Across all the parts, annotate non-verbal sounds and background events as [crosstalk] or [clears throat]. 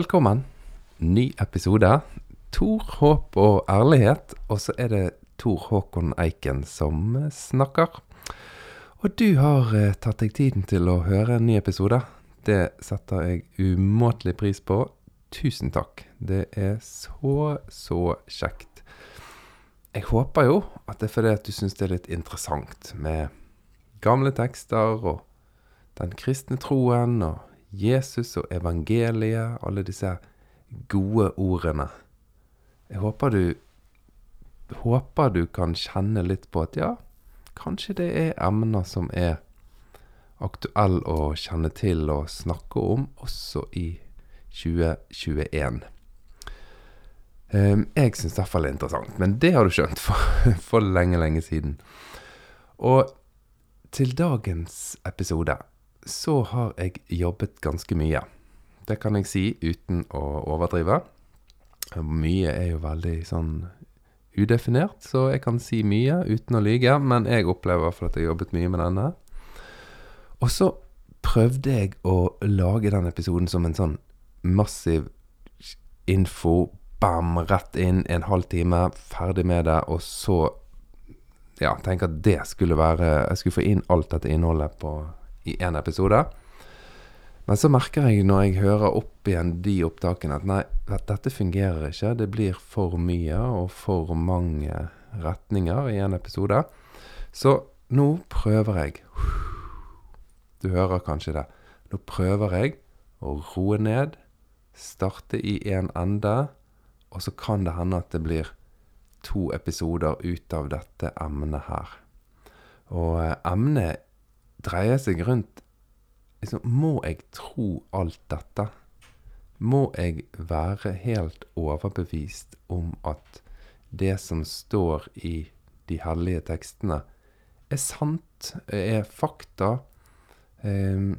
velkommen. Ny episode. Tor, håp og ærlighet. Og så er det Tor Håkon Eiken som snakker. Og du har eh, tatt deg tiden til å høre en ny episode. Det setter jeg umåtelig pris på. Tusen takk. Det er så, så kjekt. Jeg håper jo at det er fordi at du syns det er litt interessant med gamle tekster og den kristne troen og Jesus og evangeliet, alle disse gode ordene. Jeg håper du håper du kan kjenne litt på at ja, kanskje det er emner som er aktuelle å kjenne til og snakke om også i 2021. Um, jeg syns i hvert fall det er interessant, men det har du skjønt [laughs] for, for lenge, lenge siden. Og til dagens episode så har jeg jobbet ganske mye. Det kan jeg si uten å overdrive. Mye er jo veldig sånn udefinert, så jeg kan si mye uten å lyge. Men jeg opplever i hvert fall at jeg har jobbet mye med denne. Og så prøvde jeg å lage den episoden som en sånn massiv info. Bam, rett inn, en halv time, ferdig med det. Og så ja, tenke at det skulle være Jeg skulle få inn alt dette innholdet på, i én episode. Men så merker jeg når jeg hører opp igjen de opptakene, at nei, dette fungerer ikke. Det blir for mye og for mange retninger i en episode. Så nå prøver jeg Du hører kanskje det. Nå prøver jeg å roe ned, starte i en ende, og så kan det hende at det blir to episoder ut av dette emnet her. Og eh, emnet dreier seg rundt liksom, Må jeg tro alt dette? Må jeg være helt overbevist om at det som står i de hellige tekstene, er sant, er fakta? Eh,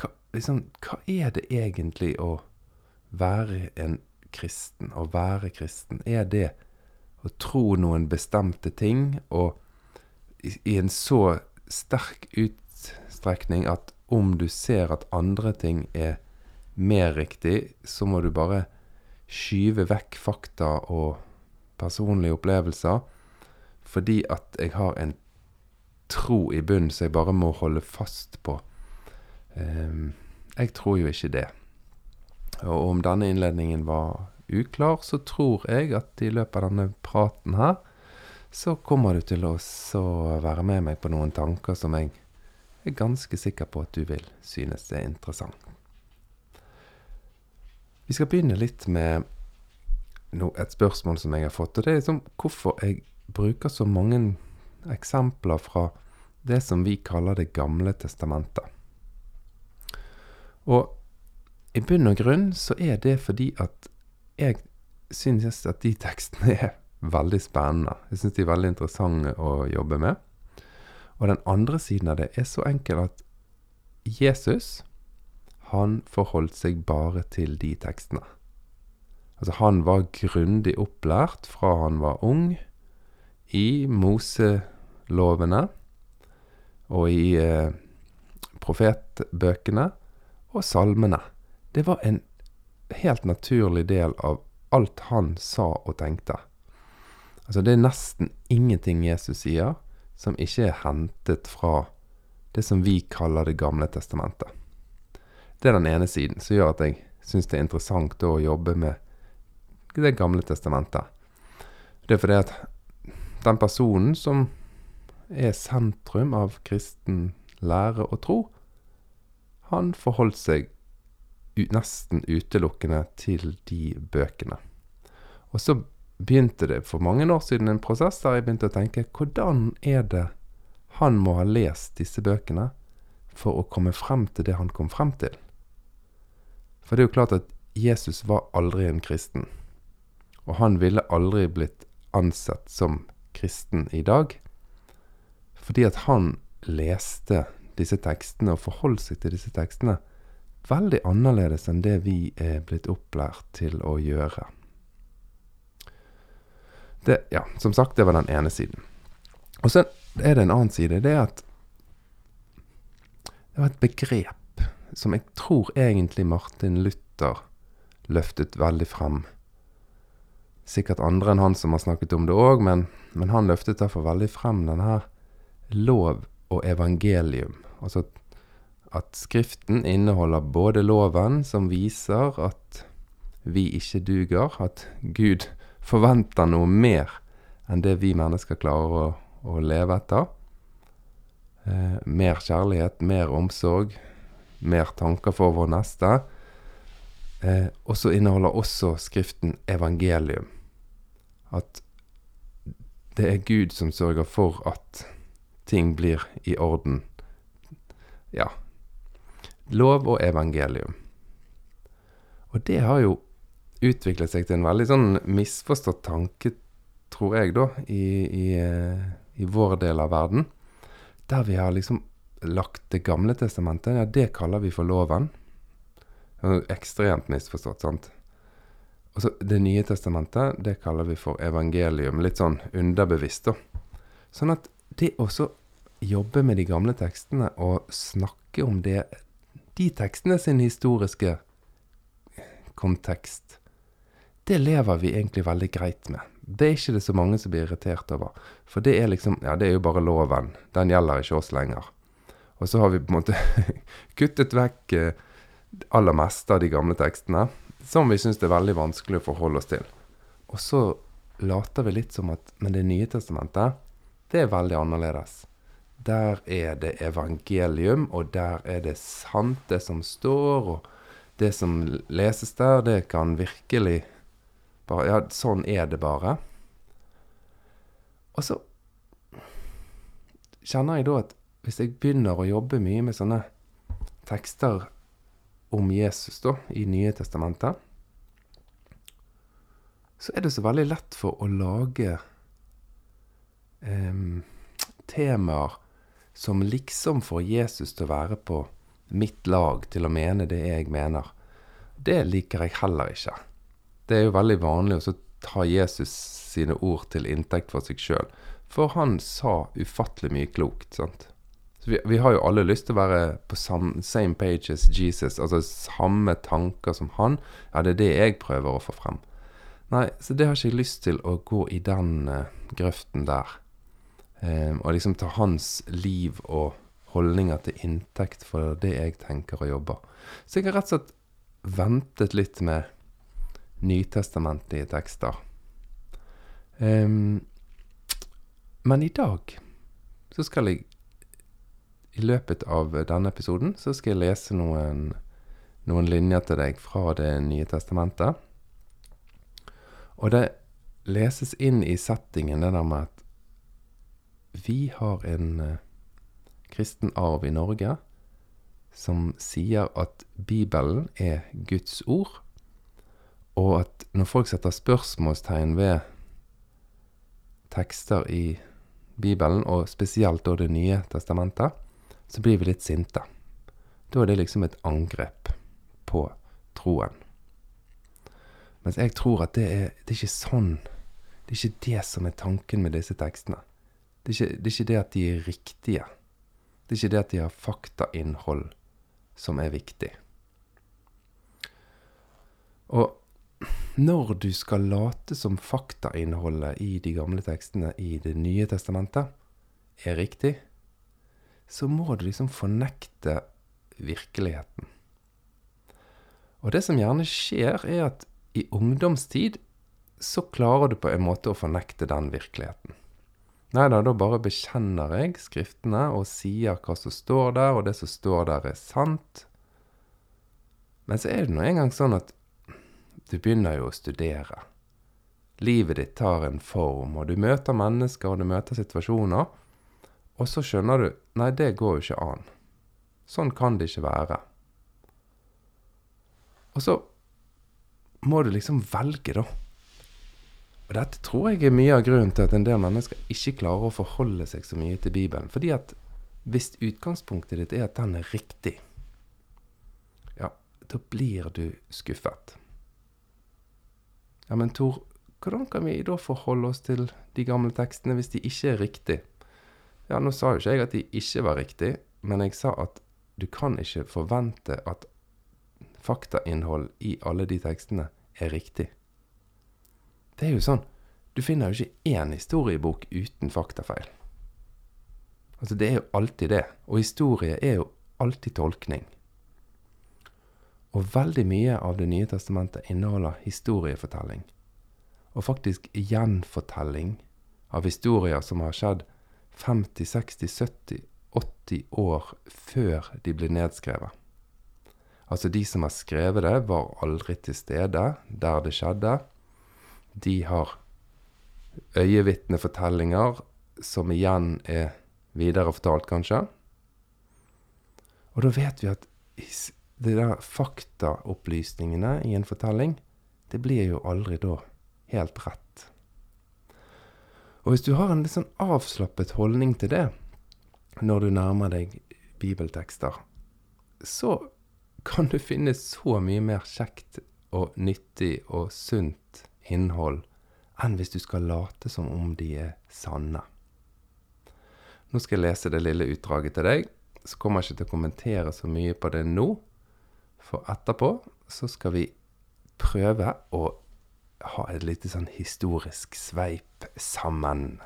hva, liksom, hva er det egentlig å være en kristen? Å være kristen, er det å tro noen bestemte ting, og i, i en så sterk utstrekning at om du ser at andre ting er mer riktig, så må du bare skyve vekk fakta og personlige opplevelser fordi at jeg har en tro i bunnen som jeg bare må holde fast på. Um, jeg tror jo ikke det. Og om denne innledningen var uklar, så tror jeg at i løpet av denne praten her, så kommer du til å være med meg på noen tanker som jeg er ganske sikker på at du vil synes det er interessant. Vi skal begynne litt med et spørsmål som jeg har fått. Og det er liksom hvorfor jeg bruker så mange eksempler fra det som vi kaller Det gamle testamentet. Og i bunn og grunn så er det fordi at jeg synes at de tekstene er veldig spennende. Jeg synes de er veldig interessante å jobbe med. Og den andre siden av det er så enkel at Jesus, han forholdt seg bare til de tekstene. Altså, han var grundig opplært fra han var ung, i Moselovene og i eh, profetbøkene og salmene. Det var en helt naturlig del av alt han sa og tenkte. Altså, det er nesten ingenting Jesus sier som ikke er hentet fra det som vi kaller Det gamle testamentet. Det er den ene siden som gjør at jeg syns det er interessant å jobbe med Det gamle testamentet. Det er fordi at den personen som er sentrum av kristen lære og tro, han forholdt seg nesten utelukkende til de bøkene. Og så begynte det for mange år siden en prosess der jeg begynte å tenke hvordan er det han må ha lest disse bøkene for å komme frem til det han kom frem til? For det er jo klart at Jesus var aldri en kristen. Og han ville aldri blitt ansett som kristen i dag. Fordi at han leste disse tekstene og forholdt seg til disse tekstene veldig annerledes enn det vi er blitt opplært til å gjøre. Det, ja, som sagt, det var den ene siden. Og så er det en annen side. Det er at det var et begrep som jeg tror egentlig Martin Luther løftet veldig frem. Sikkert andre enn han som har snakket om det òg, men, men, han løftet derfor veldig frem denne her lov og evangelium. Altså at Skriften inneholder både loven, som viser at vi ikke duger, at Gud forventer noe mer enn det vi mennesker klarer å, å leve etter. Eh, mer kjærlighet, mer omsorg, mer tanker for vår neste. Eh, og så inneholder også Skriften evangelium. At det er Gud som sørger for at ting blir i orden. Ja. Lov og evangelium. Og det har jo utviklet seg til en veldig sånn misforstått tanke, tror jeg, da, i, i, eh, i vår del av verden. Der vi har liksom lagt Det gamle testamentet, ja, det kaller vi for loven. Ekstremt misforstått, sant. Og så Det nye testamentet, det kaller vi for evangelium. Litt sånn underbevisst, da. Sånn at det også jobbe med de gamle tekstene og snakke om det De tekstene sin historiske kontekst det lever vi egentlig veldig greit med. Det er ikke det så mange som blir irritert over. For det er liksom Ja, det er jo bare loven. Den gjelder ikke oss lenger. Og så har vi på en måte [laughs] kuttet vekk eh, aller meste av de gamle tekstene, som vi syns det er veldig vanskelig å forholde oss til. Og så later vi litt som at Men Det nye testamentet, det er veldig annerledes. Der er det evangelium, og der er det sant, det som står, og det som leses der, det kan virkelig bare, ja, sånn er det bare. Og så kjenner jeg da at hvis jeg begynner å jobbe mye med sånne tekster om Jesus da, i Nye testamentet, så er det så veldig lett for å lage eh, temaer som liksom får Jesus til å være på mitt lag, til å mene det jeg mener. Det liker jeg heller ikke. Det er jo veldig vanlig å ta Jesus sine ord til inntekt for seg sjøl. For han sa ufattelig mye klokt, sant. Vi, vi, har jo alle lyst til å være på same, same page as Jesus, altså samme tanker som han. Ja, det er det jeg prøver å få frem. Nei, så det har ikke jeg lyst til å gå i den uh, grøften der. Um, og liksom ta hans liv og holdninger til inntekt for det jeg tenker å jobbe. Så jeg har rett og slett ventet litt med nytestamentlige tekster. Um, men i dag så skal jeg I løpet av denne episoden så skal jeg lese noen, noen linjer til deg fra Det nye testamentet. Og det leses inn i settingen det der med at vi har en uh, kristen arv i Norge som sier at Bibelen er Guds ord, og at når folk setter spørsmålstegn ved tekster i Bibelen, og spesielt da Det nye testamentet, så blir vi litt sinte. Da er det liksom et angrep på troen. Mens jeg tror at det er, det er ikke sånn Det er ikke det som er tanken med disse tekstene. Det er, ikke, det er ikke det at de er riktige. Det er ikke det at de har faktainnhold som er viktig. Og når du skal late som faktainnholdet i de gamle tekstene i Det nye testamentet er riktig, så må du liksom fornekte virkeligheten. Og det som gjerne skjer, er at i ungdomstid så klarer du på en måte å fornekte den virkeligheten. Nei da, da bare bekjenner jeg Skriftene og sier hva som står der, og det som står der, er sant. Men så er det nå engang sånn at du begynner jo å studere. Livet ditt tar en form, og du møter mennesker, og du møter situasjoner. Og så skjønner du Nei, det går jo ikke an. Sånn kan det ikke være. Og så må du liksom velge, da. Og dette tror jeg er mye av grunnen til at en del mennesker ikke klarer å forholde seg så mye til Bibelen. Fordi at hvis utgangspunktet ditt er at den er riktig, ja, da blir du skuffet. Ja, men Tor, hvordan kan vi da forholde oss til de gamle tekstene hvis de ikke er riktige? Ja, nå sa jo ikke jeg at de ikke var riktige, men jeg sa at du kan ikke forvente at faktainnhold i alle de tekstene er riktig. Det er jo sånn Du finner jo ikke én historiebok uten faktafeil. Altså, det er jo alltid det. Og historie er jo alltid tolkning. Og veldig mye av Det nye testamentet inneholder historiefortelling. Og faktisk gjenfortelling av historier som har skjedd 50, 60, 70, 80 år før de ble nedskrevet. Altså, de som har skrevet det, var aldri til stede der det skjedde. De har øyevitnefortellinger som igjen er videre fortalt, kanskje. Og da vet vi at de der faktaopplysningene i en fortelling, det blir jo aldri da helt rett. Og hvis du har en litt sånn avslappet holdning til det når du nærmer deg bibeltekster, så kan du finne så mye mer kjekt og nyttig og sunt innhold enn hvis du skal late som om de er sanne. Nå skal jeg lese det lille utdraget til deg. Så kommer jeg ikke til å kommentere så mye på det nå. For etterpå så skal vi prøve å ha et lite sånn historisk sveip sammen.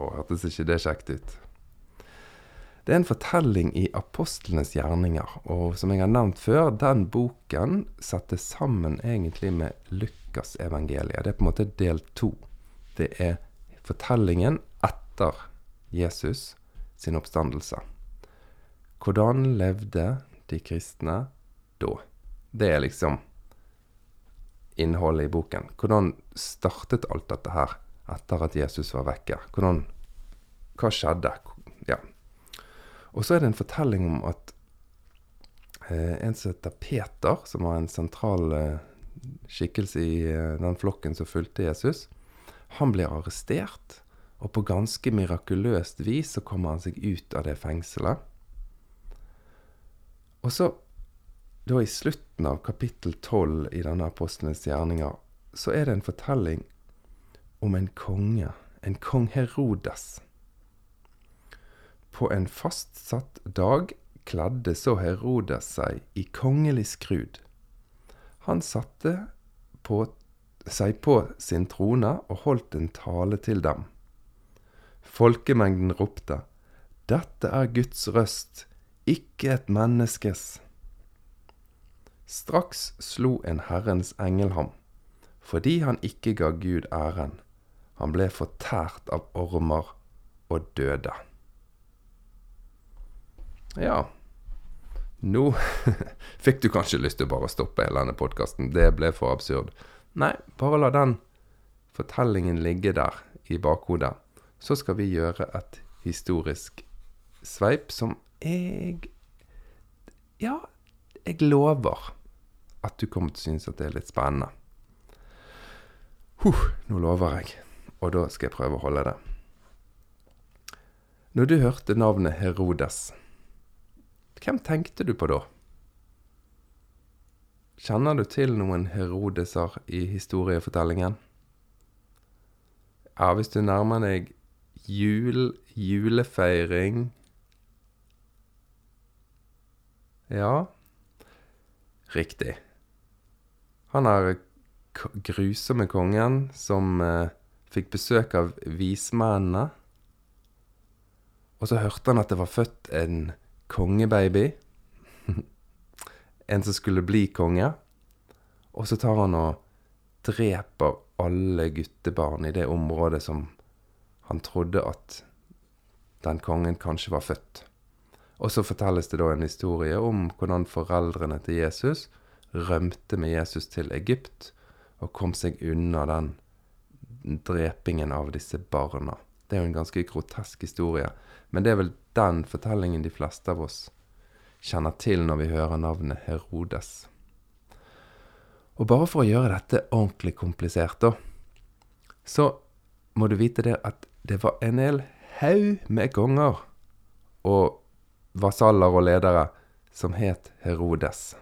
Å, hørtes ikke det kjekt ut? Det er en fortelling i apostlenes gjerninger, og som jeg har nevnt før, den boken settes sammen egentlig med Lukasevangeliet. Det er på en måte del to. Det er fortellingen etter Jesus sin oppstandelse. Hvordan levde de kristne da? Det er liksom innholdet i boken. Hvordan startet alt dette her etter at Jesus var vekke? Hvordan, hva skjedde? Ja. Og så er det en fortelling om at eh, en som heter Peter, som var en sentral eh, skikkelse i eh, den flokken som fulgte Jesus, han blir arrestert. Og på ganske mirakuløst vis så kommer han seg ut av det fengselet. Og så, da i slutten av kapittel 12 i denne apostlenes gjerninger, så er det en fortelling om en konge, en kong Herodes. På en fastsatt dag kledde så Herodes seg i kongelig skrud. Han satte på, seg på sin trone og holdt en tale til dem. Folkemengden ropte, Dette er Guds røst, ikke et menneskes. Straks slo en Herrens engel ham, fordi han ikke ga Gud æren. Han ble fortært av ormer og døde. Ja, nå [laughs] fikk du kanskje lyst til å bare stoppe hele denne podkasten. Det ble for absurd. Nei, bare la den fortellingen ligge der i bakhodet så skal vi gjøre et historisk sveip som jeg Ja, jeg lover at du kommer til å synes at det er litt spennende. Huh, nå lover jeg, og da skal jeg prøve å holde det. Når du hørte navnet Herodes, hvem tenkte du på da? Kjenner du til noen Herodeser i historiefortellingen? Ja, hvis du nærmer deg Jul, julefeiring Ja, riktig. Han er grusomme kongen som eh, fikk besøk av vismennene. Og så hørte han at det var født en kongebaby. [laughs] en som skulle bli konge. Og så tar han og dreper alle guttebarn i det området som han trodde at den kongen kanskje var født. Og så fortelles det da en historie om hvordan foreldrene til Jesus rømte med Jesus til Egypt og kom seg unna den drepingen av disse barna. Det er jo en ganske grotesk historie, men det er vel den fortellingen de fleste av oss kjenner til når vi hører navnet Herodes. Og bare for å gjøre dette ordentlig komplisert, da, så må du vite det at det var en hel haug med konger og vasaller og ledere som het Herodes.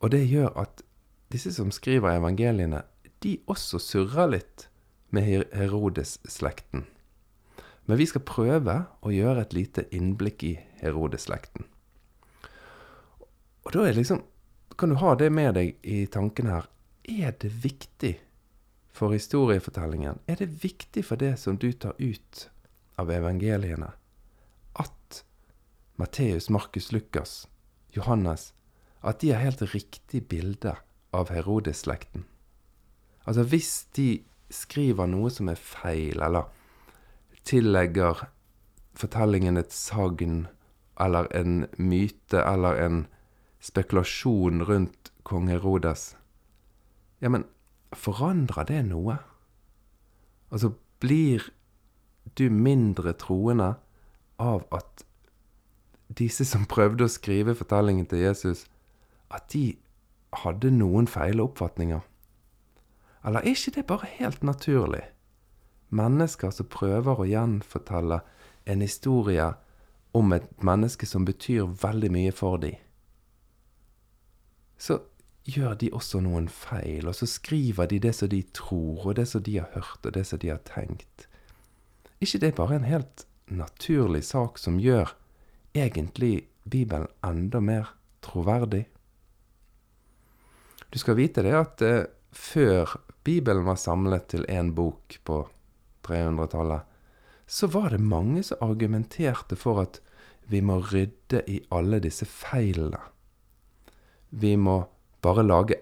Og det gjør at disse som skriver evangeliene, de også surrer litt med Herodes-slekten. Men vi skal prøve å gjøre et lite innblikk i Herodes-slekten. Og da er liksom Kan du ha det med deg i tanken her. Er det viktig for historiefortellingen? Er det viktig for det som du tar ut av evangeliene, at Matteus, Markus, Lukas, Johannes At de har helt riktig bilde av Herodes-slekten? Altså hvis de skriver noe som er feil, eller tillegger fortellingen et sagn eller en myte eller en spekulasjon rundt kong Herodes, ja, men forandrer det noe? Altså, blir du mindre troende av at disse som prøvde å skrive fortellingen til Jesus, at de hadde noen feile oppfatninger? Eller er ikke det bare helt naturlig? Mennesker som prøver å gjenfortelle en historie om et menneske som betyr veldig mye for dem, så gjør de også noen feil, og så skriver de det som de tror, og det som de har hørt, og det som de har tenkt. ikke det bare en helt naturlig sak som gjør egentlig Bibelen enda mer troverdig? Du skal vite det at eh, før Bibelen var samlet til én bok på 300-tallet, så var det mange som argumenterte for at vi må rydde i alle disse feilene. Vi må bare lage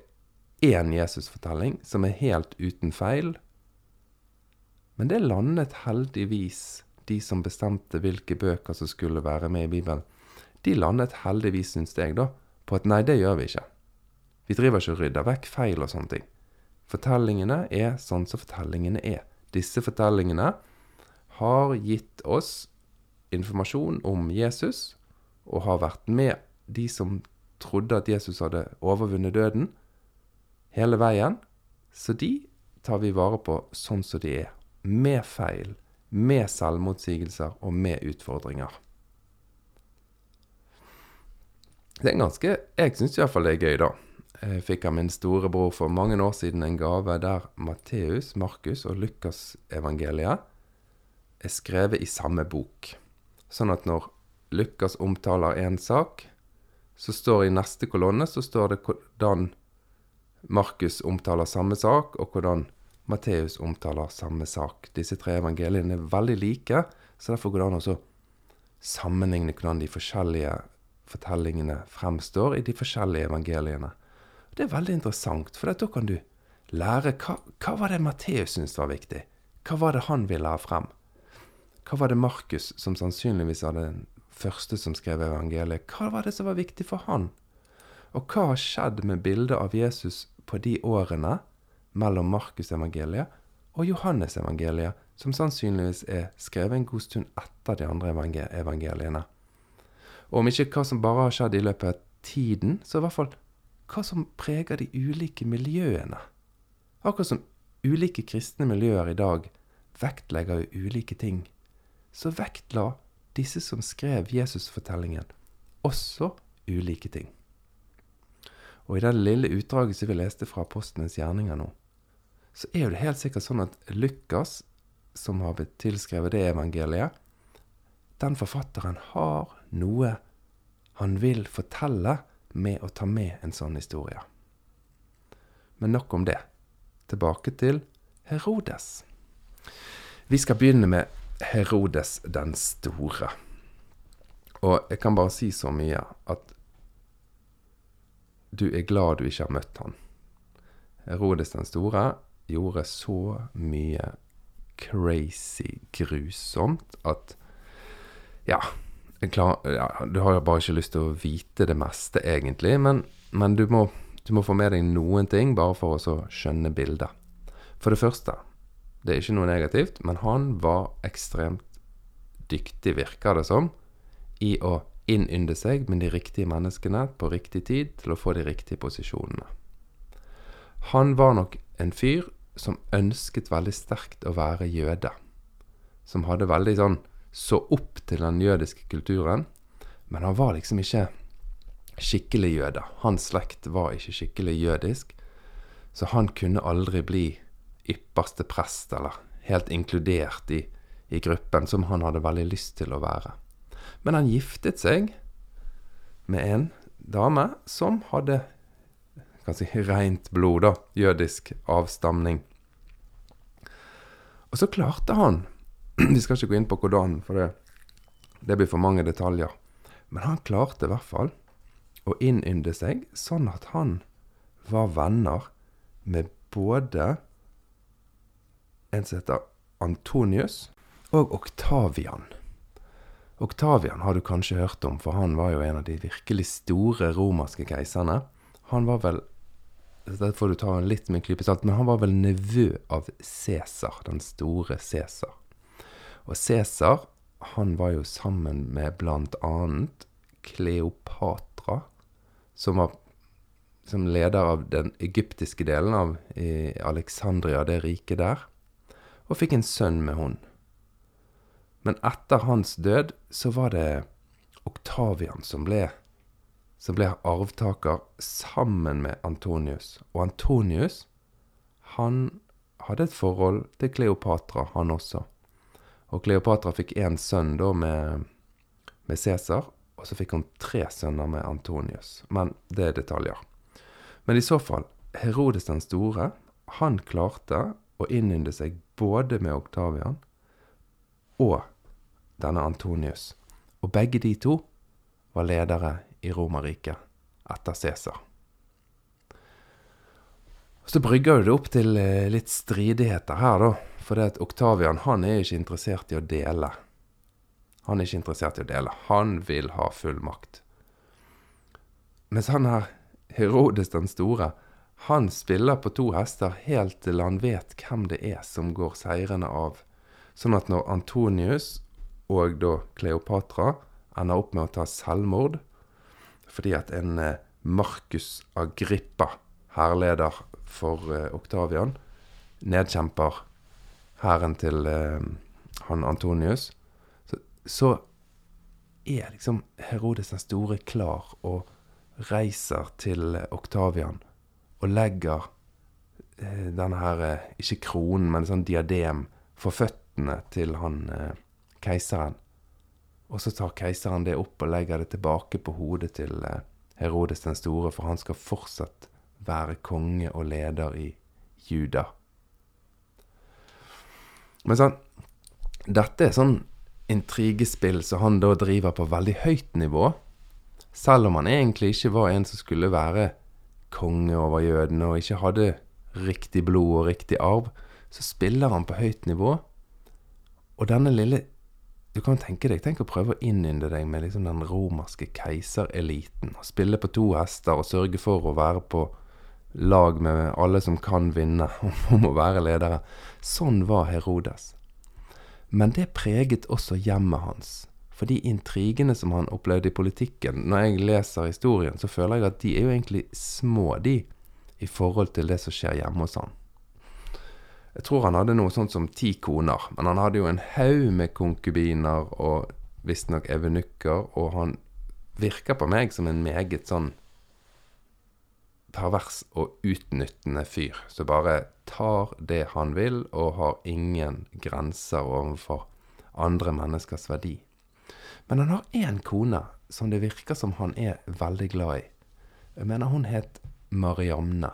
én Jesusfortelling som er helt uten feil. Men det landet heldigvis de som bestemte hvilke bøker som skulle være med i Bibelen. De landet heldigvis, syns jeg, da, på at nei, det gjør vi ikke. Vi driver ikke og rydder vekk feil og sånne ting. Fortellingene er sånn som fortellingene er. Disse fortellingene har gitt oss informasjon om Jesus, og har vært med de som trodde at Jesus hadde overvunnet døden, hele veien. Så de tar vi vare på sånn som de er. Med feil, med selvmotsigelser og med utfordringer. Det er ganske Jeg syns iallfall det er gøy, da. Jeg fikk av min storebror for mange år siden en gave der Matteus, Markus og Lukas evangeliet er skrevet i samme bok. Sånn at når Lukas omtaler én sak, så står i neste kolonne så står det hvordan Markus omtaler samme sak, og hvordan Matteus omtaler samme sak. Disse tre evangeliene er veldig like, så derfor går det an å sammenligne hvordan de forskjellige fortellingene fremstår i de forskjellige evangeliene. Det er veldig interessant, for da kan du lære hva, hva var det Matteus syntes var viktig? Hva var det han ville ha frem? Hva var det Markus, som sannsynligvis var den første som skrev evangeliet, hva var det som var viktig for han? Og hva har skjedd med bildet av Jesus på de årene mellom Markusevangeliet og Johannesevangeliet, som sannsynligvis er skrevet en god stund etter de andre evangeliene? Og om ikke hva som bare har skjedd i løpet av tiden, så i hvert fall hva som preger de ulike miljøene. Akkurat som ulike kristne miljøer i dag vektlegger jo ulike ting så vektla disse som skrev Jesusfortellingen, også ulike ting. Og i det lille utdraget som vi leste fra Apostlenes gjerninger nå, så er jo det helt sikkert sånn at Lukas, som har blitt tilskrevet det evangeliet, den forfatteren har noe han vil fortelle med å ta med en sånn historie. Men nok om det. Tilbake til Herodes. Vi skal begynne med Herodes den store. Og jeg kan bare si så mye at du er glad du ikke har møtt han. Herodes den store gjorde så mye crazy grusomt at Ja, klar, ja du har jo bare ikke lyst til å vite det meste, egentlig, men, men du, må, du må få med deg noen ting bare for å skjønne bildet. For det første det er ikke noe negativt, men han var ekstremt dyktig, virker det som, i å innynde seg med de riktige menneskene på riktig tid til å få de riktige posisjonene. Han var nok en fyr som ønsket veldig sterkt å være jøde. Som hadde veldig sånn så opp til den jødiske kulturen. Men han var liksom ikke skikkelig jøde. Hans slekt var ikke skikkelig jødisk. Så han kunne aldri bli ypperste prest, eller helt inkludert i, i gruppen, som han hadde veldig lyst til å være. Men han giftet seg med en dame som hadde kan si, rent blod, da. Jødisk avstamning. Og så klarte han [clears throat] Vi skal ikke gå inn på hvordan, for det, det blir for mange detaljer. Men han klarte i hvert fall å innynde seg sånn at han var venner med både en som heter Antonius, og Oktavian. Oktavian har du kanskje hørt om, for han var jo en av de virkelig store romerske keiserne. Han var vel Dette får du ta litt med en klype salt, men han var vel nevø av Cæsar, den store Cæsar. Og Cæsar, han var jo sammen med blant annet Kleopatra, som var som leder av den egyptiske delen av Alexandria, det riket der, og fikk en sønn med hun. Men etter hans død så var det Oktavian som ble, som ble arvtaker sammen med Antonius. Og Antonius, han hadde et forhold til Kleopatra, han også. Og Kleopatra fikk én sønn da med, med Cæsar, og så fikk hun tre sønner med Antonius. Men det er detaljer. Men i så fall, Herodes den store, han klarte å innynde seg både med Oktavian og denne Antonius. Og begge de to var ledere i Romerriket etter Cæsar. Så brygger det opp til eh, litt stridigheter her, da. For det at Oktavian han er ikke interessert i å dele. Han er ikke interessert i å dele. Han vil ha full makt. Mens han her, Herodes den store, han spiller på to hester helt til han vet hvem det er som går seirende av. Sånn at når Antonius og da Kleopatra ender opp med å ta selvmord fordi at en eh, Marcus Agrippa, hærleder for eh, Oktavian, nedkjemper hæren til eh, han Antonius, så, så, er liksom Herodes den store klar og reiser til Oktavian og legger eh, denne her eh, Ikke kronen, men sånn diadem for føttene til han eh, keiseren. Og så tar keiseren det opp og legger det tilbake på hodet til eh, Herodes den store, for han skal fortsatt være konge og leder i Juda. Men sånn Dette er sånn intrigespill som han da driver på veldig høyt nivå. Selv om han egentlig ikke var en som skulle være konge over jødene og ikke hadde riktig blod og riktig arv, så spiller han på høyt nivå. Og denne lille du kan tenke deg, tenk å prøve å innynde deg med liksom den romerske keisereliten. Spille på to hester og sørge for å være på lag med alle som kan vinne, [laughs] om å være ledere. Sånn var Herodes. Men det preget også hjemmet hans. For de intrigene som han opplevde i politikken Når jeg leser historien, så føler jeg at de er jo egentlig små, de, i forhold til det som skjer hjemme hos han. Jeg tror han hadde noe sånt som ti koner, men han hadde jo en haug med konkubiner og visstnok evenukker, og han virker på meg som en meget sånn pervers og utnyttende fyr, som bare tar det han vil, og har ingen grenser overfor andre menneskers verdi. Men han har én kone som det virker som han er veldig glad i. Jeg mener hun het Mariamne.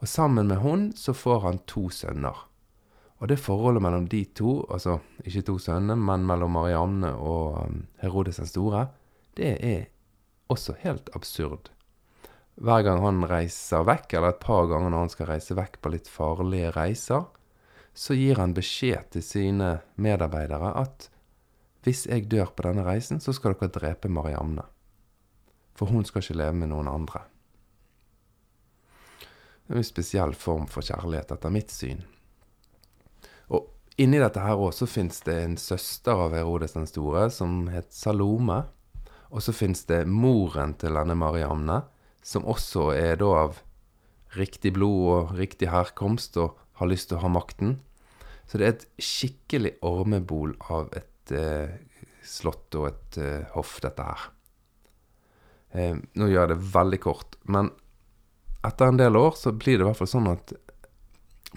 Og sammen med hun så får han to sønner. Og det forholdet mellom de to, altså ikke to sønner, men mellom Mariamne og um, Herodes den store, det er også helt absurd. Hver gang han reiser vekk, eller et par ganger når han skal reise vekk på litt farlige reiser, så gir han beskjed til sine medarbeidere at hvis jeg dør på denne reisen, så skal dere drepe Marianne. For hun skal ikke leve med noen andre. Det er en spesiell form for kjærlighet, etter mitt syn. Og inni dette her òg så fins det en søster av Herodes den store som het Salome. Og så fins det moren til denne Mariamne, som også er da av riktig blod og riktig herkomst og har lyst til å ha makten. Så det er et skikkelig ormebol av et eh, slott og et eh, hoff, dette her. Eh, nå gjør jeg det veldig kort, men etter en del år så blir det i hvert fall sånn at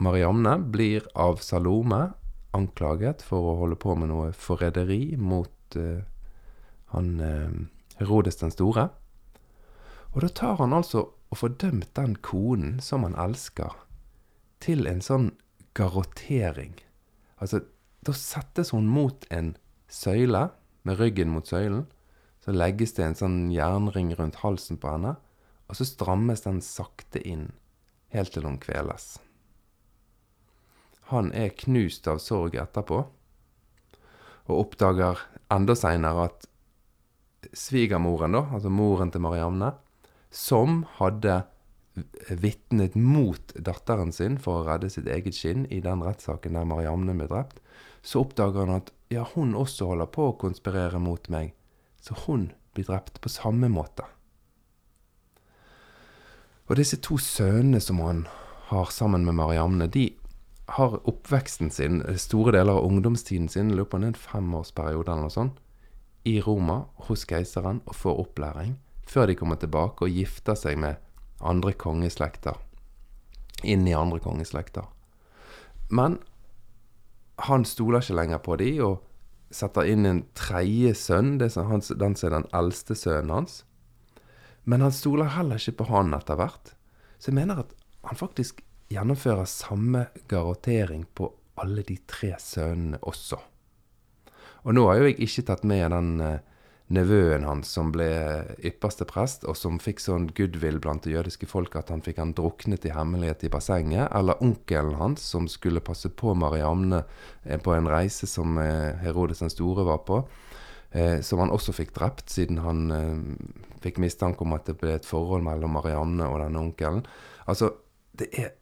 Mariamne blir av Salome anklaget for å holde på med noe forræderi mot uh, han uh, Herodes den store. Og da tar han altså og får dømt den konen som han elsker, til en sånn garrottering. Altså, da settes hun mot en søyle, med ryggen mot søylen. Så legges det en sånn jernring rundt halsen på henne, og så strammes den sakte inn, helt til hun kveles. Han er knust av sorg etterpå, og oppdager enda seinere at svigermoren, da, altså moren til Mariamne, som hadde vitnet mot datteren sin for å redde sitt eget skinn i den rettssaken der Mariamne ble drept, så oppdager han at ja, hun også holder på å konspirere mot meg, så hun blir drept på samme måte. Og disse to sønnene som han har sammen med Mariamne, de har oppveksten sin, store deler av ungdomstiden sin, lurer på en femårsperiode eller noe sånt, i Roma hos keiseren og får opplæring, før de kommer tilbake og gifter seg med andre kongeslekter. Inn i andre kongeslekter. Men han stoler ikke lenger på de, og setter inn en tredje sønn, det som han, den som er den eldste sønnen hans. Men han stoler heller ikke på han etter hvert. Så jeg mener at han faktisk gjennomfører samme garantering på alle de tre sønnene også. Og nå har jo jeg ikke tatt med den uh, nevøen hans som ble ypperste prest, og som fikk sånn goodwill blant det jødiske folk at han fikk han druknet i hemmelighet i bassenget, eller onkelen hans som skulle passe på Mariamne eh, på en reise som uh, Herodes den store var på. Uh, som han også fikk drept, siden han fikk mistanke om at det ble et forhold mellom Marianne og denne onkelen. Altså, det er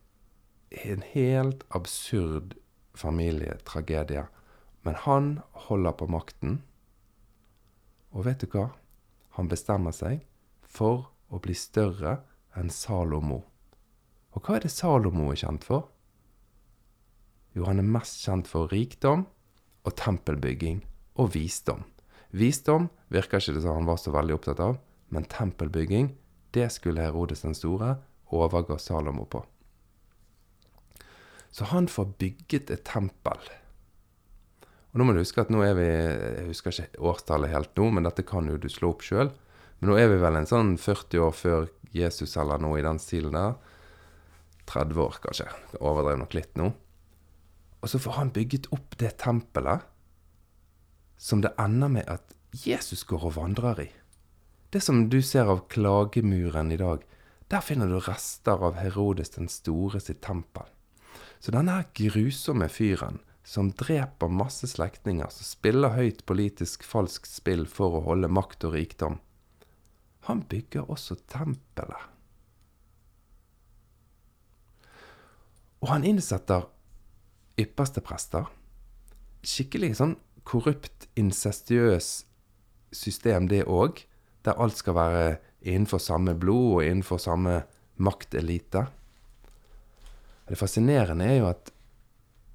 en helt absurd familietragedie. Men han holder på makten. Og vet du hva? Han bestemmer seg for å bli større enn Salomo. Og hva er det Salomo er kjent for? Jo, han er mest kjent for rikdom og tempelbygging og visdom. Visdom virker ikke som han var så veldig opptatt av, men tempelbygging, det skulle Herodes den store overgå Salomo på. Så han får bygget et tempel og nå må du huske at nå er vi Jeg husker ikke årstallet helt nå, men dette kan jo du slå opp sjøl. Men nå er vi vel en sånn 40 år før Jesus eller noe i den stilen der. 30 år, kanskje. Overdrev nok litt nå. Og så får han bygget opp det tempelet som det ender med at Jesus går og vandrer i. Det som du ser av klagemuren i dag, der finner du rester av Herodes den store sitt tempel. Så denne grusomme fyren som dreper masse slektninger, som spiller høyt politisk falskt spill for å holde makt og rikdom. Han bygger også tempelet. Og han innsetter ypperste prester. Skikkelig sånn korrupt, incestiøs system, det òg. Der alt skal være innenfor samme blod og innenfor samme maktelite. Det fascinerende er jo at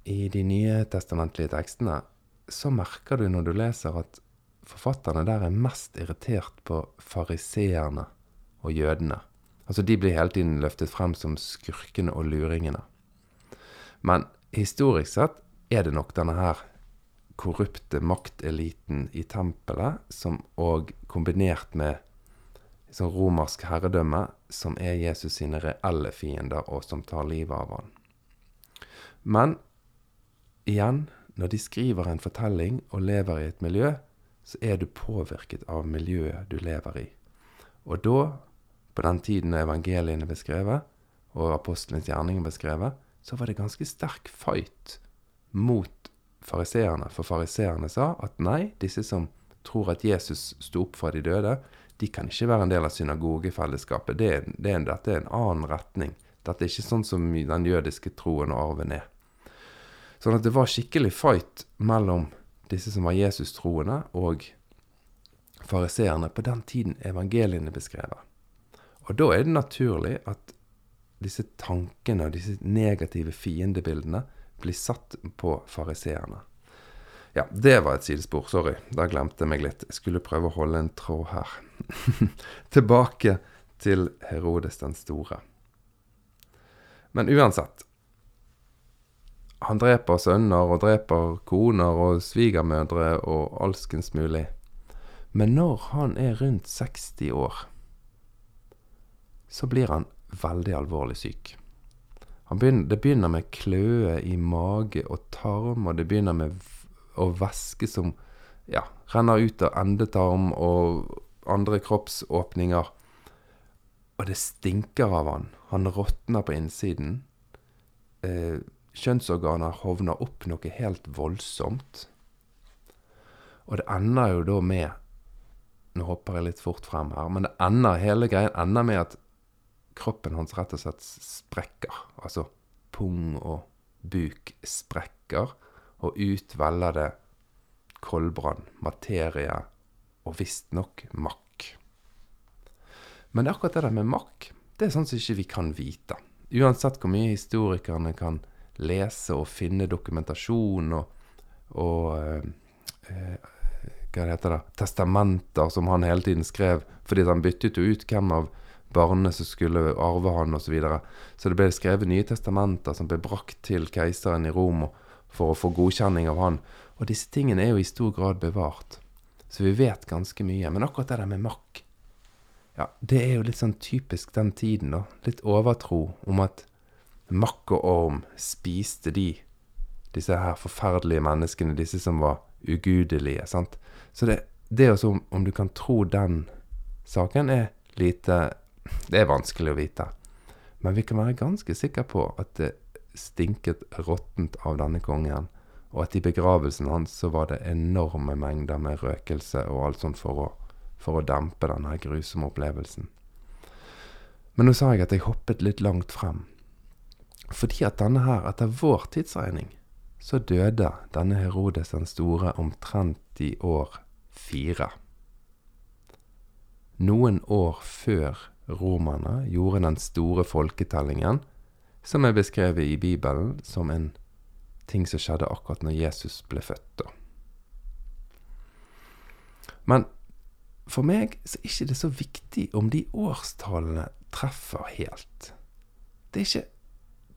i de nye testamentlige tekstene, så merker du når du leser at forfatterne der er mest irritert på fariseerne og jødene. Altså, de blir hele tiden løftet frem som skurkene og luringene. Men historisk sett er det nok denne her korrupte makteliten i tempelet, som òg kombinert med sånn romersk herredømme, som er Jesus sine reelle fiender, og som tar livet av han. Men igjen, når de skriver en fortelling og lever i et miljø, så er du påvirket av miljøet du lever i. Og da, på den tiden evangeliene ble skrevet, og apostelens gjerninger ble skrevet, så var det ganske sterk fight mot fariseerne. For fariseerne sa at nei, disse som tror at Jesus sto opp fra de døde, de kan ikke være en del av synagogefellesskapet. Det, det, dette er en annen retning. Dette er ikke sånn som den jødiske troen og arven er. Sånn at det var skikkelig fight mellom disse som var Jesus-troende, og fariseerne på den tiden evangeliene beskrevet. Og da er det naturlig at disse tankene og disse negative fiendebildene blir satt på fariseerne. Ja, det var et sidespor. Sorry, da glemte jeg meg litt. Jeg skulle prøve å holde en tråd her. [laughs] Tilbake til Herodes den store. Men uansett, han dreper sønner og dreper koner og svigermødre og alskens mulig. Men når han er rundt 60 år, så blir han veldig alvorlig syk. Begynner, det begynner med kløe i mage og tarm, og det begynner med å væske som ja, renner ut av endetarm og andre kroppsåpninger. Og det stinker av han. Han råtner på innsiden. Eh, kjønnsorganer hovner opp noe helt voldsomt. Og det ender jo da med Nå hopper jeg litt fort frem her, men det ender, hele greien ender med at kroppen hans rett og slett sprekker. Altså pung og buk sprekker, og ut veller det koldbrann, materie og visstnok makk. Men akkurat det der med makk, det er sånn som ikke vi kan vite. Uansett hvor mye historikerne kan lese og finne dokumentasjon og, og eh, eh, hva heter det, testamenter som han hele tiden skrev, fordi han byttet jo ut hvem av barnene som skulle arve han osv. Så, videre. så det ble skrevet nye testamenter som ble brakt til keiseren i Rom for å få godkjenning av han. Og disse tingene er jo i stor grad bevart. Så vi vet ganske mye. Men akkurat det der med makk, ja, det er jo litt sånn typisk den tiden, da. Litt overtro om at makk og orm spiste de, disse her forferdelige menneskene, disse som var ugudelige, sant. Så det, det også om, om du kan tro den saken, er lite Det er vanskelig å vite. Men vi kan være ganske sikre på at det stinket råttent av denne kongen og at i begravelsen hans så var det enorme mengder med røkelse og alt sånt for å, for å dempe denne grusomme opplevelsen. Men nå sa jeg at jeg hoppet litt langt frem. Fordi at denne her, etter vår tidsregning, så døde denne Herodes den store omtrent i år fire. Noen år før romerne gjorde den store folketellingen, som er beskrevet i Bibelen som en ting som skjedde akkurat når Jesus ble født. Men for meg så er ikke det så viktig om de årstallene treffer helt. Det er ikke,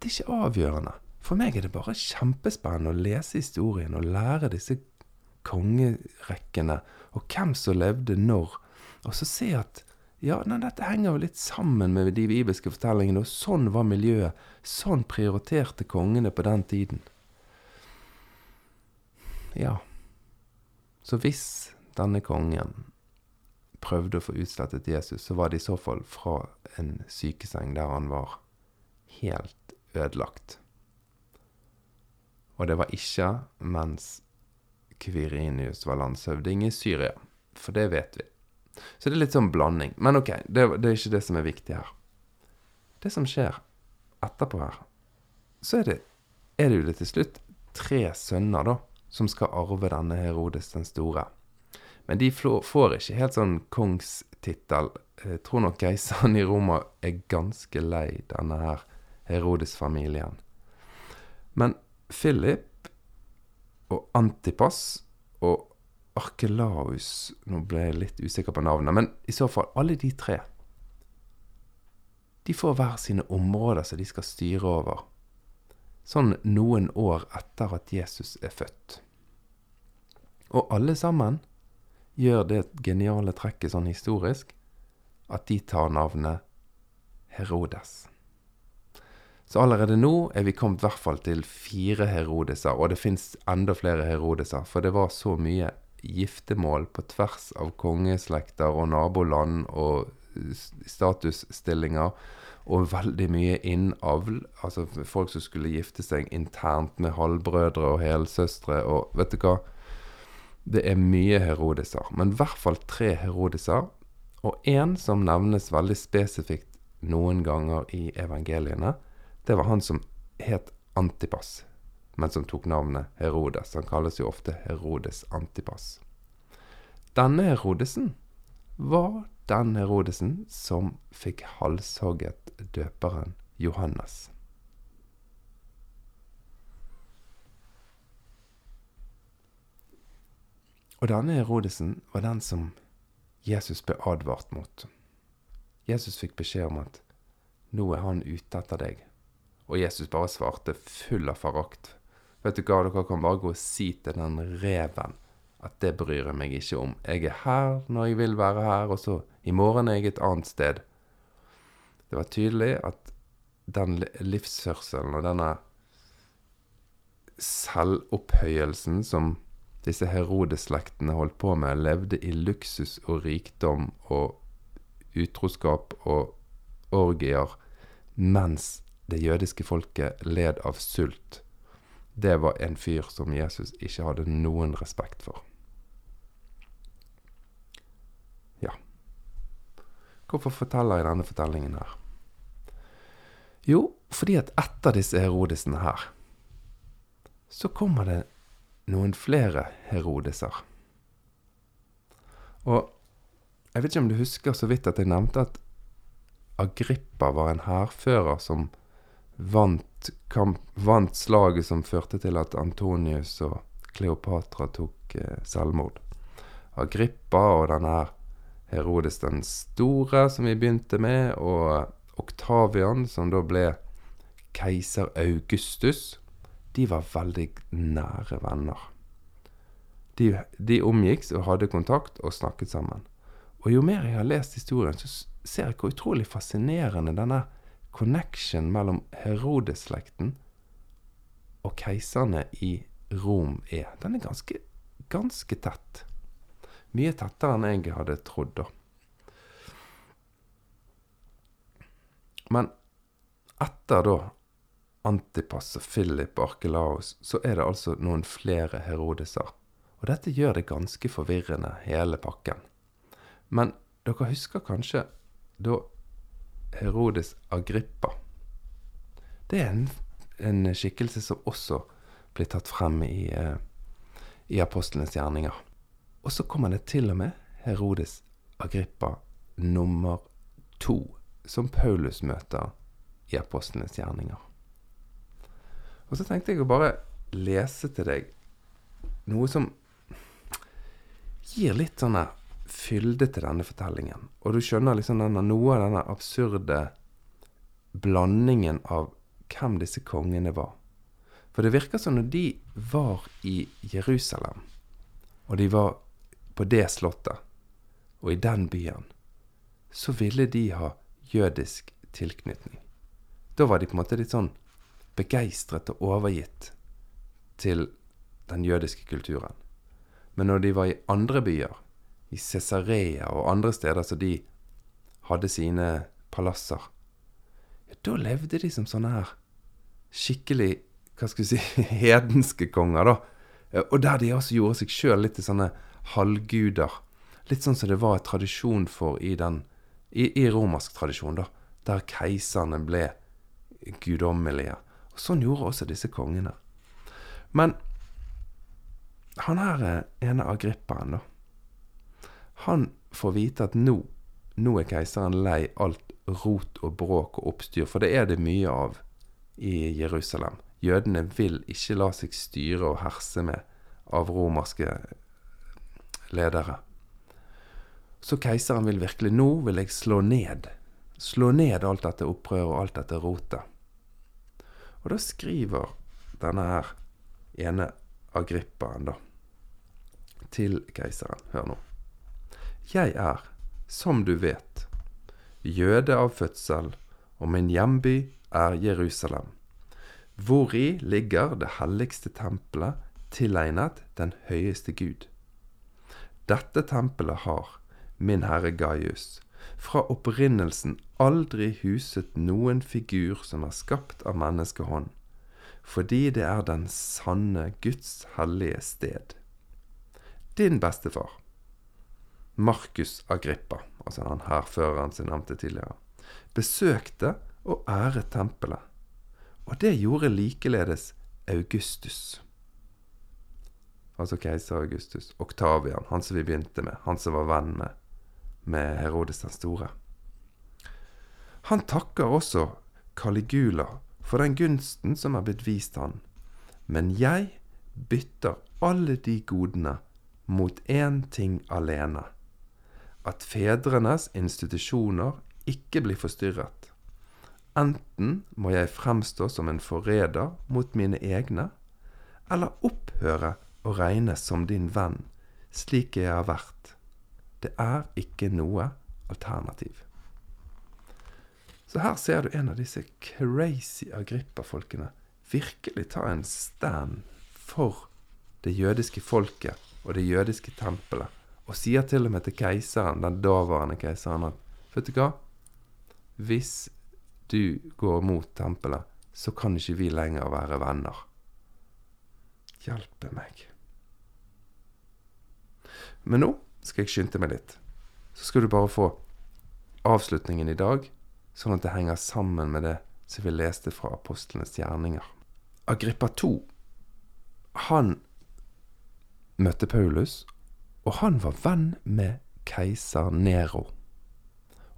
det er ikke avgjørende. For meg er det bare kjempespennende å lese historien og lære disse kongerekkene og hvem som levde når, og så se at ja, nei, dette henger jo litt sammen med de bibelske fortellingene, og sånn var miljøet. Sånn prioriterte kongene på den tiden. Ja. Så hvis denne kongen prøvde å få utslettet Jesus, så var det i så fall fra en sykeseng der han var helt ødelagt. Og det var ikke mens Kvirinius var landshøvding i Syria, for det vet vi. Så det er litt sånn blanding. Men ok, det, det er ikke det som er viktig her. Det som skjer etterpå her, så er det, er det jo det til slutt tre sønner, da som skal arve denne Herodes den store. Men de får ikke helt sånn kongstittel. Jeg tror nok keiseren i Roma er ganske lei denne her Herodes-familien. Men Philip og Antipas og Arkelaus Nå ble jeg litt usikker på navnet, men i så fall, alle de tre De får hver sine områder som de skal styre over sånn noen år etter at Jesus er født. Og alle sammen gjør det geniale trekket sånn historisk at de tar navnet Herodes. Så allerede nå er vi kommet i hvert fall til fire Herodeser, og det fins enda flere Herodeser, for det var så mye giftermål på tvers av kongeslekter og naboland og statusstillinger og veldig mye innavl. Altså folk som skulle gifte seg internt med halvbrødre og helsøstre og vet du hva? Det er mye Herodeser, men i hvert fall tre Herodeser. Og én som nevnes veldig spesifikt noen ganger i evangeliene, det var han som het Antipas, men som tok navnet Herodes. Han kalles jo ofte Herodes Antipas. Denne Herodesen var den Herodesen som fikk halshogget døperen Johannes. Og denne Herodesen var den som Jesus ble advart mot. Jesus fikk beskjed om at nå er han ute etter deg. Og Jesus bare svarte full av forakt. Vet du hva, dere kan bare gå og si til den reven at det bryr jeg meg ikke om. Jeg er her når jeg vil være her, og så i morgen er jeg et annet sted. Det var tydelig at den livsførselen og denne selvopphøyelsen som disse Herodes-slektene holdt på med, levde i luksus og rikdom og utroskap og orgier, mens det jødiske folket led av sult. Det var en fyr som Jesus ikke hadde noen respekt for. Ja. Hvorfor forteller jeg denne fortellingen her? Jo, fordi at etter disse Herodesene her, så kommer det noen flere Herodeser. Og jeg vet ikke om du husker så vidt at jeg nevnte at Agrippa var en hærfører som vant, kamp, vant, slaget som førte til at Antonius og Kleopatra tok eh, selvmord. Agrippa og denne her Herodes den store, som vi begynte med, og Oktavian, som da ble keiser Augustus, de var veldig nære venner. De, de omgikks og hadde kontakt og snakket sammen. Og jo mer jeg har lest historien, så ser jeg hvor utrolig fascinerende denne connection mellom Herodes-slekten og keiserne i Rom er. Den er ganske, ganske tett. Mye tettere enn jeg hadde trodd, da. Men etter da Antipas og Philip og Arkelaus, så er det altså noen flere Herodeser. Og dette gjør det ganske forvirrende, hele pakken. Men dere husker kanskje da Herodes Agrippa Det er en, en skikkelse som også blir tatt frem i, uh, i apostlenes gjerninger. Og så kommer det til og med Herodes Agrippa nummer to, som Paulus møter i apostlenes gjerninger. Og så tenkte jeg å bare lese til deg noe som gir litt sånn fylde til denne fortellingen. Og du skjønner liksom denne, noe av denne absurde blandingen av hvem disse kongene var. For det virker som når de var i Jerusalem, og de var på det slottet, og i den byen, så ville de ha jødisk tilknytning. Da var de på en måte litt sånn begeistret og overgitt til den jødiske kulturen. Men når de var i andre byer, i Cesarea og andre steder så de hadde sine palasser, ja, da levde de som sånne her skikkelig hva skal vi si, [laughs] hedenske konger, da. Og der de også gjorde seg sjøl litt til sånne halvguder. Litt sånn som det var tradisjon for i den i, i romersk tradisjon, da. Der keiserne ble guddommelige. Og Sånn gjorde også disse kongene. Men han her ene gripperne, da. Han får vite at nå, nå er keiseren lei alt rot og bråk og oppstyr, for det er det mye av i Jerusalem. Jødene vil ikke la seg styre og herse med av romerske ledere. Så keiseren vil virkelig Nå vil jeg slå ned. Slå ned alt dette opprøret og alt dette rotet. Og da skriver denne her ene Agrippaen, da, til keiseren. Hør nå. Jeg er, som du vet, jøde av fødsel, og min hjemby er Jerusalem, hvori ligger det helligste tempelet tilegnet den høyeste Gud. Dette tempelet har, min herre Gaius, fra opprinnelsen aldri huset noen figur som er skapt av menneskehånd, fordi det er den sanne Guds hellige sted. Din bestefar, Markus Agrippa, altså han hærføreren som nevnte tidligere, besøkte og æret tempelet, og det gjorde likeledes Augustus. Altså keiser Augustus. Oktavian, han som vi begynte med, han som var venn med med Herodes den store. Han takker også Caligula for den gunsten som er blitt vist han. Men jeg bytter alle de godene mot én ting alene. At fedrenes institusjoner ikke blir forstyrret. Enten må jeg fremstå som en forræder mot mine egne, eller opphøre å regnes som din venn slik jeg har vært. Det er ikke noe alternativ. Så her ser du en av disse crazy Agrippa-folkene virkelig ta en stand for det jødiske folket og det jødiske tempelet, og sier til og med til keiseren, den daværende keiseren, at vet du hva, hvis du går mot tempelet, så kan ikke vi lenger være venner. Hjelpe meg. Men nå skal jeg skynde meg litt. Så skal du bare få avslutningen i dag, sånn at det henger sammen med det som vi leste fra apostlenes gjerninger. Agrippa 2, han møtte Paulus, og han var venn med keiser Nero.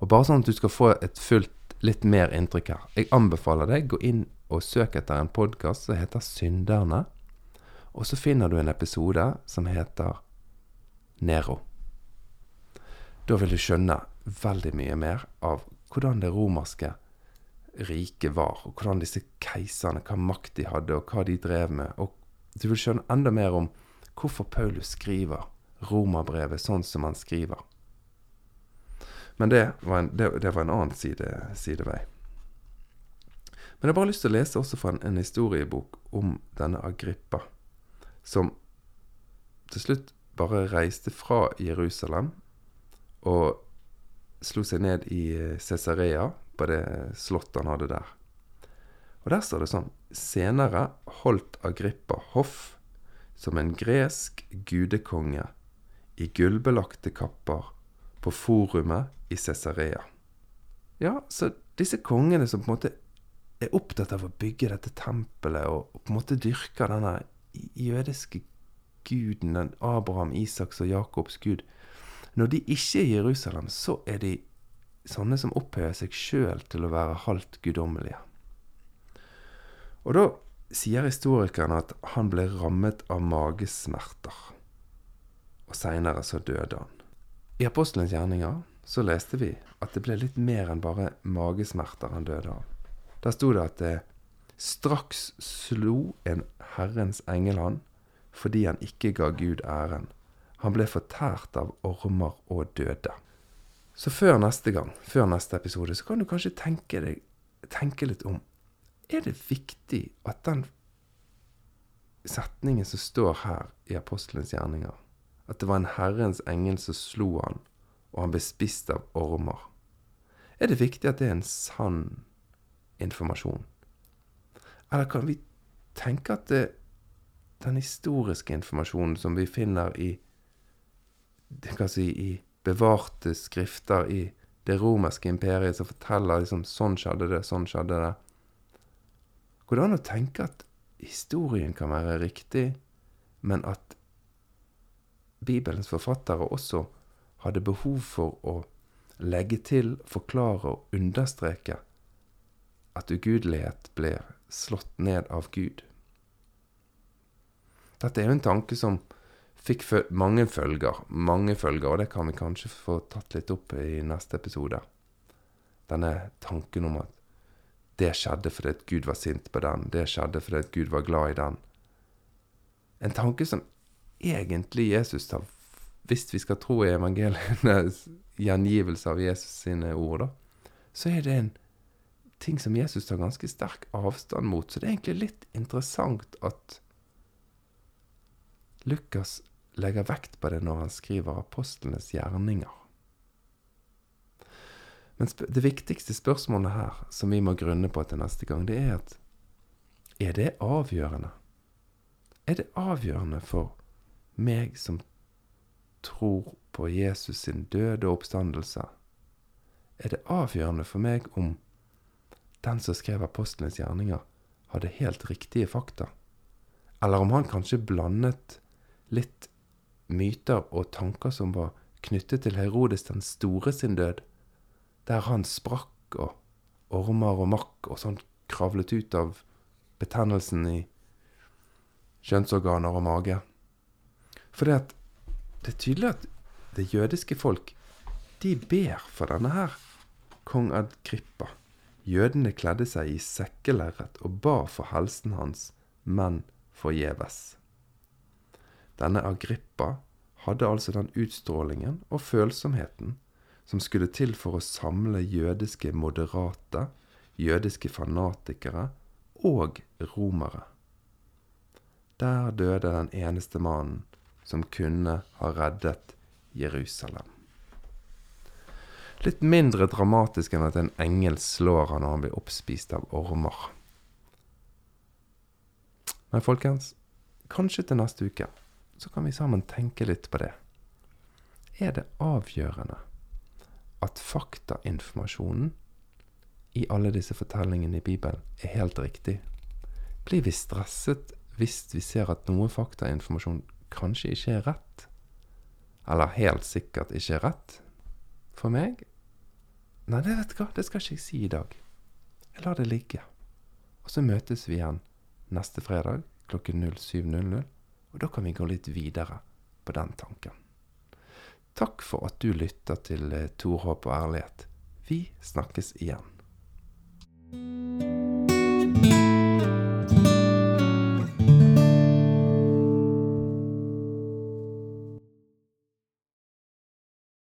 Og bare sånn at du skal få et fullt litt mer inntrykk her. Jeg anbefaler deg gå inn og søk etter en podkast som heter Synderne. Og så finner du en episode som heter Nero. Da vil du skjønne veldig mye mer av hvordan det romerske riket var, og hvordan disse keiserne, hva makt de hadde, og hva de drev med. Og du vil skjønne enda mer om hvorfor Paulus skriver romerbrevet sånn som han skriver. Men det var en, det, det var en annen side, sidevei. Men jeg har bare lyst til å lese også fra en, en historiebok om denne Agrippa, som til slutt bare reiste fra Jerusalem og slo seg ned i eh, Cesarea, på det slottet han hadde der. Og der står det sånn Senere holdt Agrippa hoff som en gresk gudekonge i gullbelagte kapper på forumet i Cesarea. Ja, så disse kongene som på en måte er opptatt av å bygge dette tempelet og, på en måte dyrker denne jødiske guden, den Abraham, Isaks og Jakobs gud Når de ikke er i Jerusalem, så er de sånne som opphøyer seg sjøl til å være halvt guddommelige. Og da sier historikeren at han ble rammet av magesmerter, og seinere så døde han. I Apostelens gjerninger så leste vi at det ble litt mer enn bare magesmerter han døde av. Der sto det at det straks slo en Herrens engel han fordi han ikke ga Gud æren. Han ble fortært av ormer og døde. Så før neste gang, før neste episode, så kan du kanskje tenke, deg, tenke litt om er det viktig at den setningen som står her i apostelens gjerninger, at det var en Herrens engel som slo han, og han ble spist av ormer, er det viktig at det er en sann informasjon? Eller kan vi tenke at det, den historiske informasjonen som vi finner i si, i bevarte skrifter i det romerske imperiet, som forteller liksom sånn skjedde det, sånn skjedde det Går det an å tenke at historien kan være riktig, men at Bibelens forfattere også hadde behov for å legge til, forklare og understreke at ugudelighet ble slått ned av Gud. Dette er jo en tanke som fikk mange følger, mange følger, og det kan vi kanskje få tatt litt opp i neste episode. Denne tanken om at det skjedde fordi Gud var sint på den, det skjedde fordi Gud var glad i den. En tanke som egentlig Jesus tar Hvis vi skal tro i evangelienes [laughs] gjengivelse av Jesus sine ord, da, så er det en ting som Jesus tar ganske sterk avstand mot. Så det er egentlig litt interessant at Lukas legger vekt på det når han skriver apostlenes gjerninger. Men det viktigste spørsmålet her, som vi må grunne på til neste gang, det er at er det avgjørende? Er det avgjørende for meg som tror på Jesus sin døde oppstandelse? Er det avgjørende for meg om den som skrev apostlenes gjerninger, hadde helt riktige fakta? Eller om han kanskje blandet litt myter og tanker som var knyttet til Herodes den store sin død, der han sprakk og ormer og makk og sånn kravlet ut av betennelsen i kjønnsorganer og mage. For det, at, det er tydelig at det jødiske folk, de ber for denne her kong Agrippa. Jødene kledde seg i sekkelerret og ba for helsen hans, men forgjeves. Denne Agrippa hadde altså den utstrålingen og følsomheten som skulle til for å samle jødiske moderate, jødiske fanatikere og romere. Der døde den eneste mannen som kunne ha reddet Jerusalem. Litt mindre dramatisk enn at en engel slår han når han blir oppspist av ormer. Men folkens, kanskje til neste uke så kan vi sammen tenke litt på det. Er det avgjørende at faktainformasjonen i alle disse fortellingene i Bibelen er helt riktig? Blir vi stresset hvis vi ser at noe faktainformasjon kanskje ikke er rett? Eller helt sikkert ikke er rett? For meg? Nei, det vet du hva, det skal ikke jeg si i dag. Jeg lar det ligge. Og så møtes vi igjen neste fredag klokken 07.00, og da kan vi gå litt videre på den tanken. Takk for at du lytter til Tor Håp og ærlighet. Vi snakkes igjen.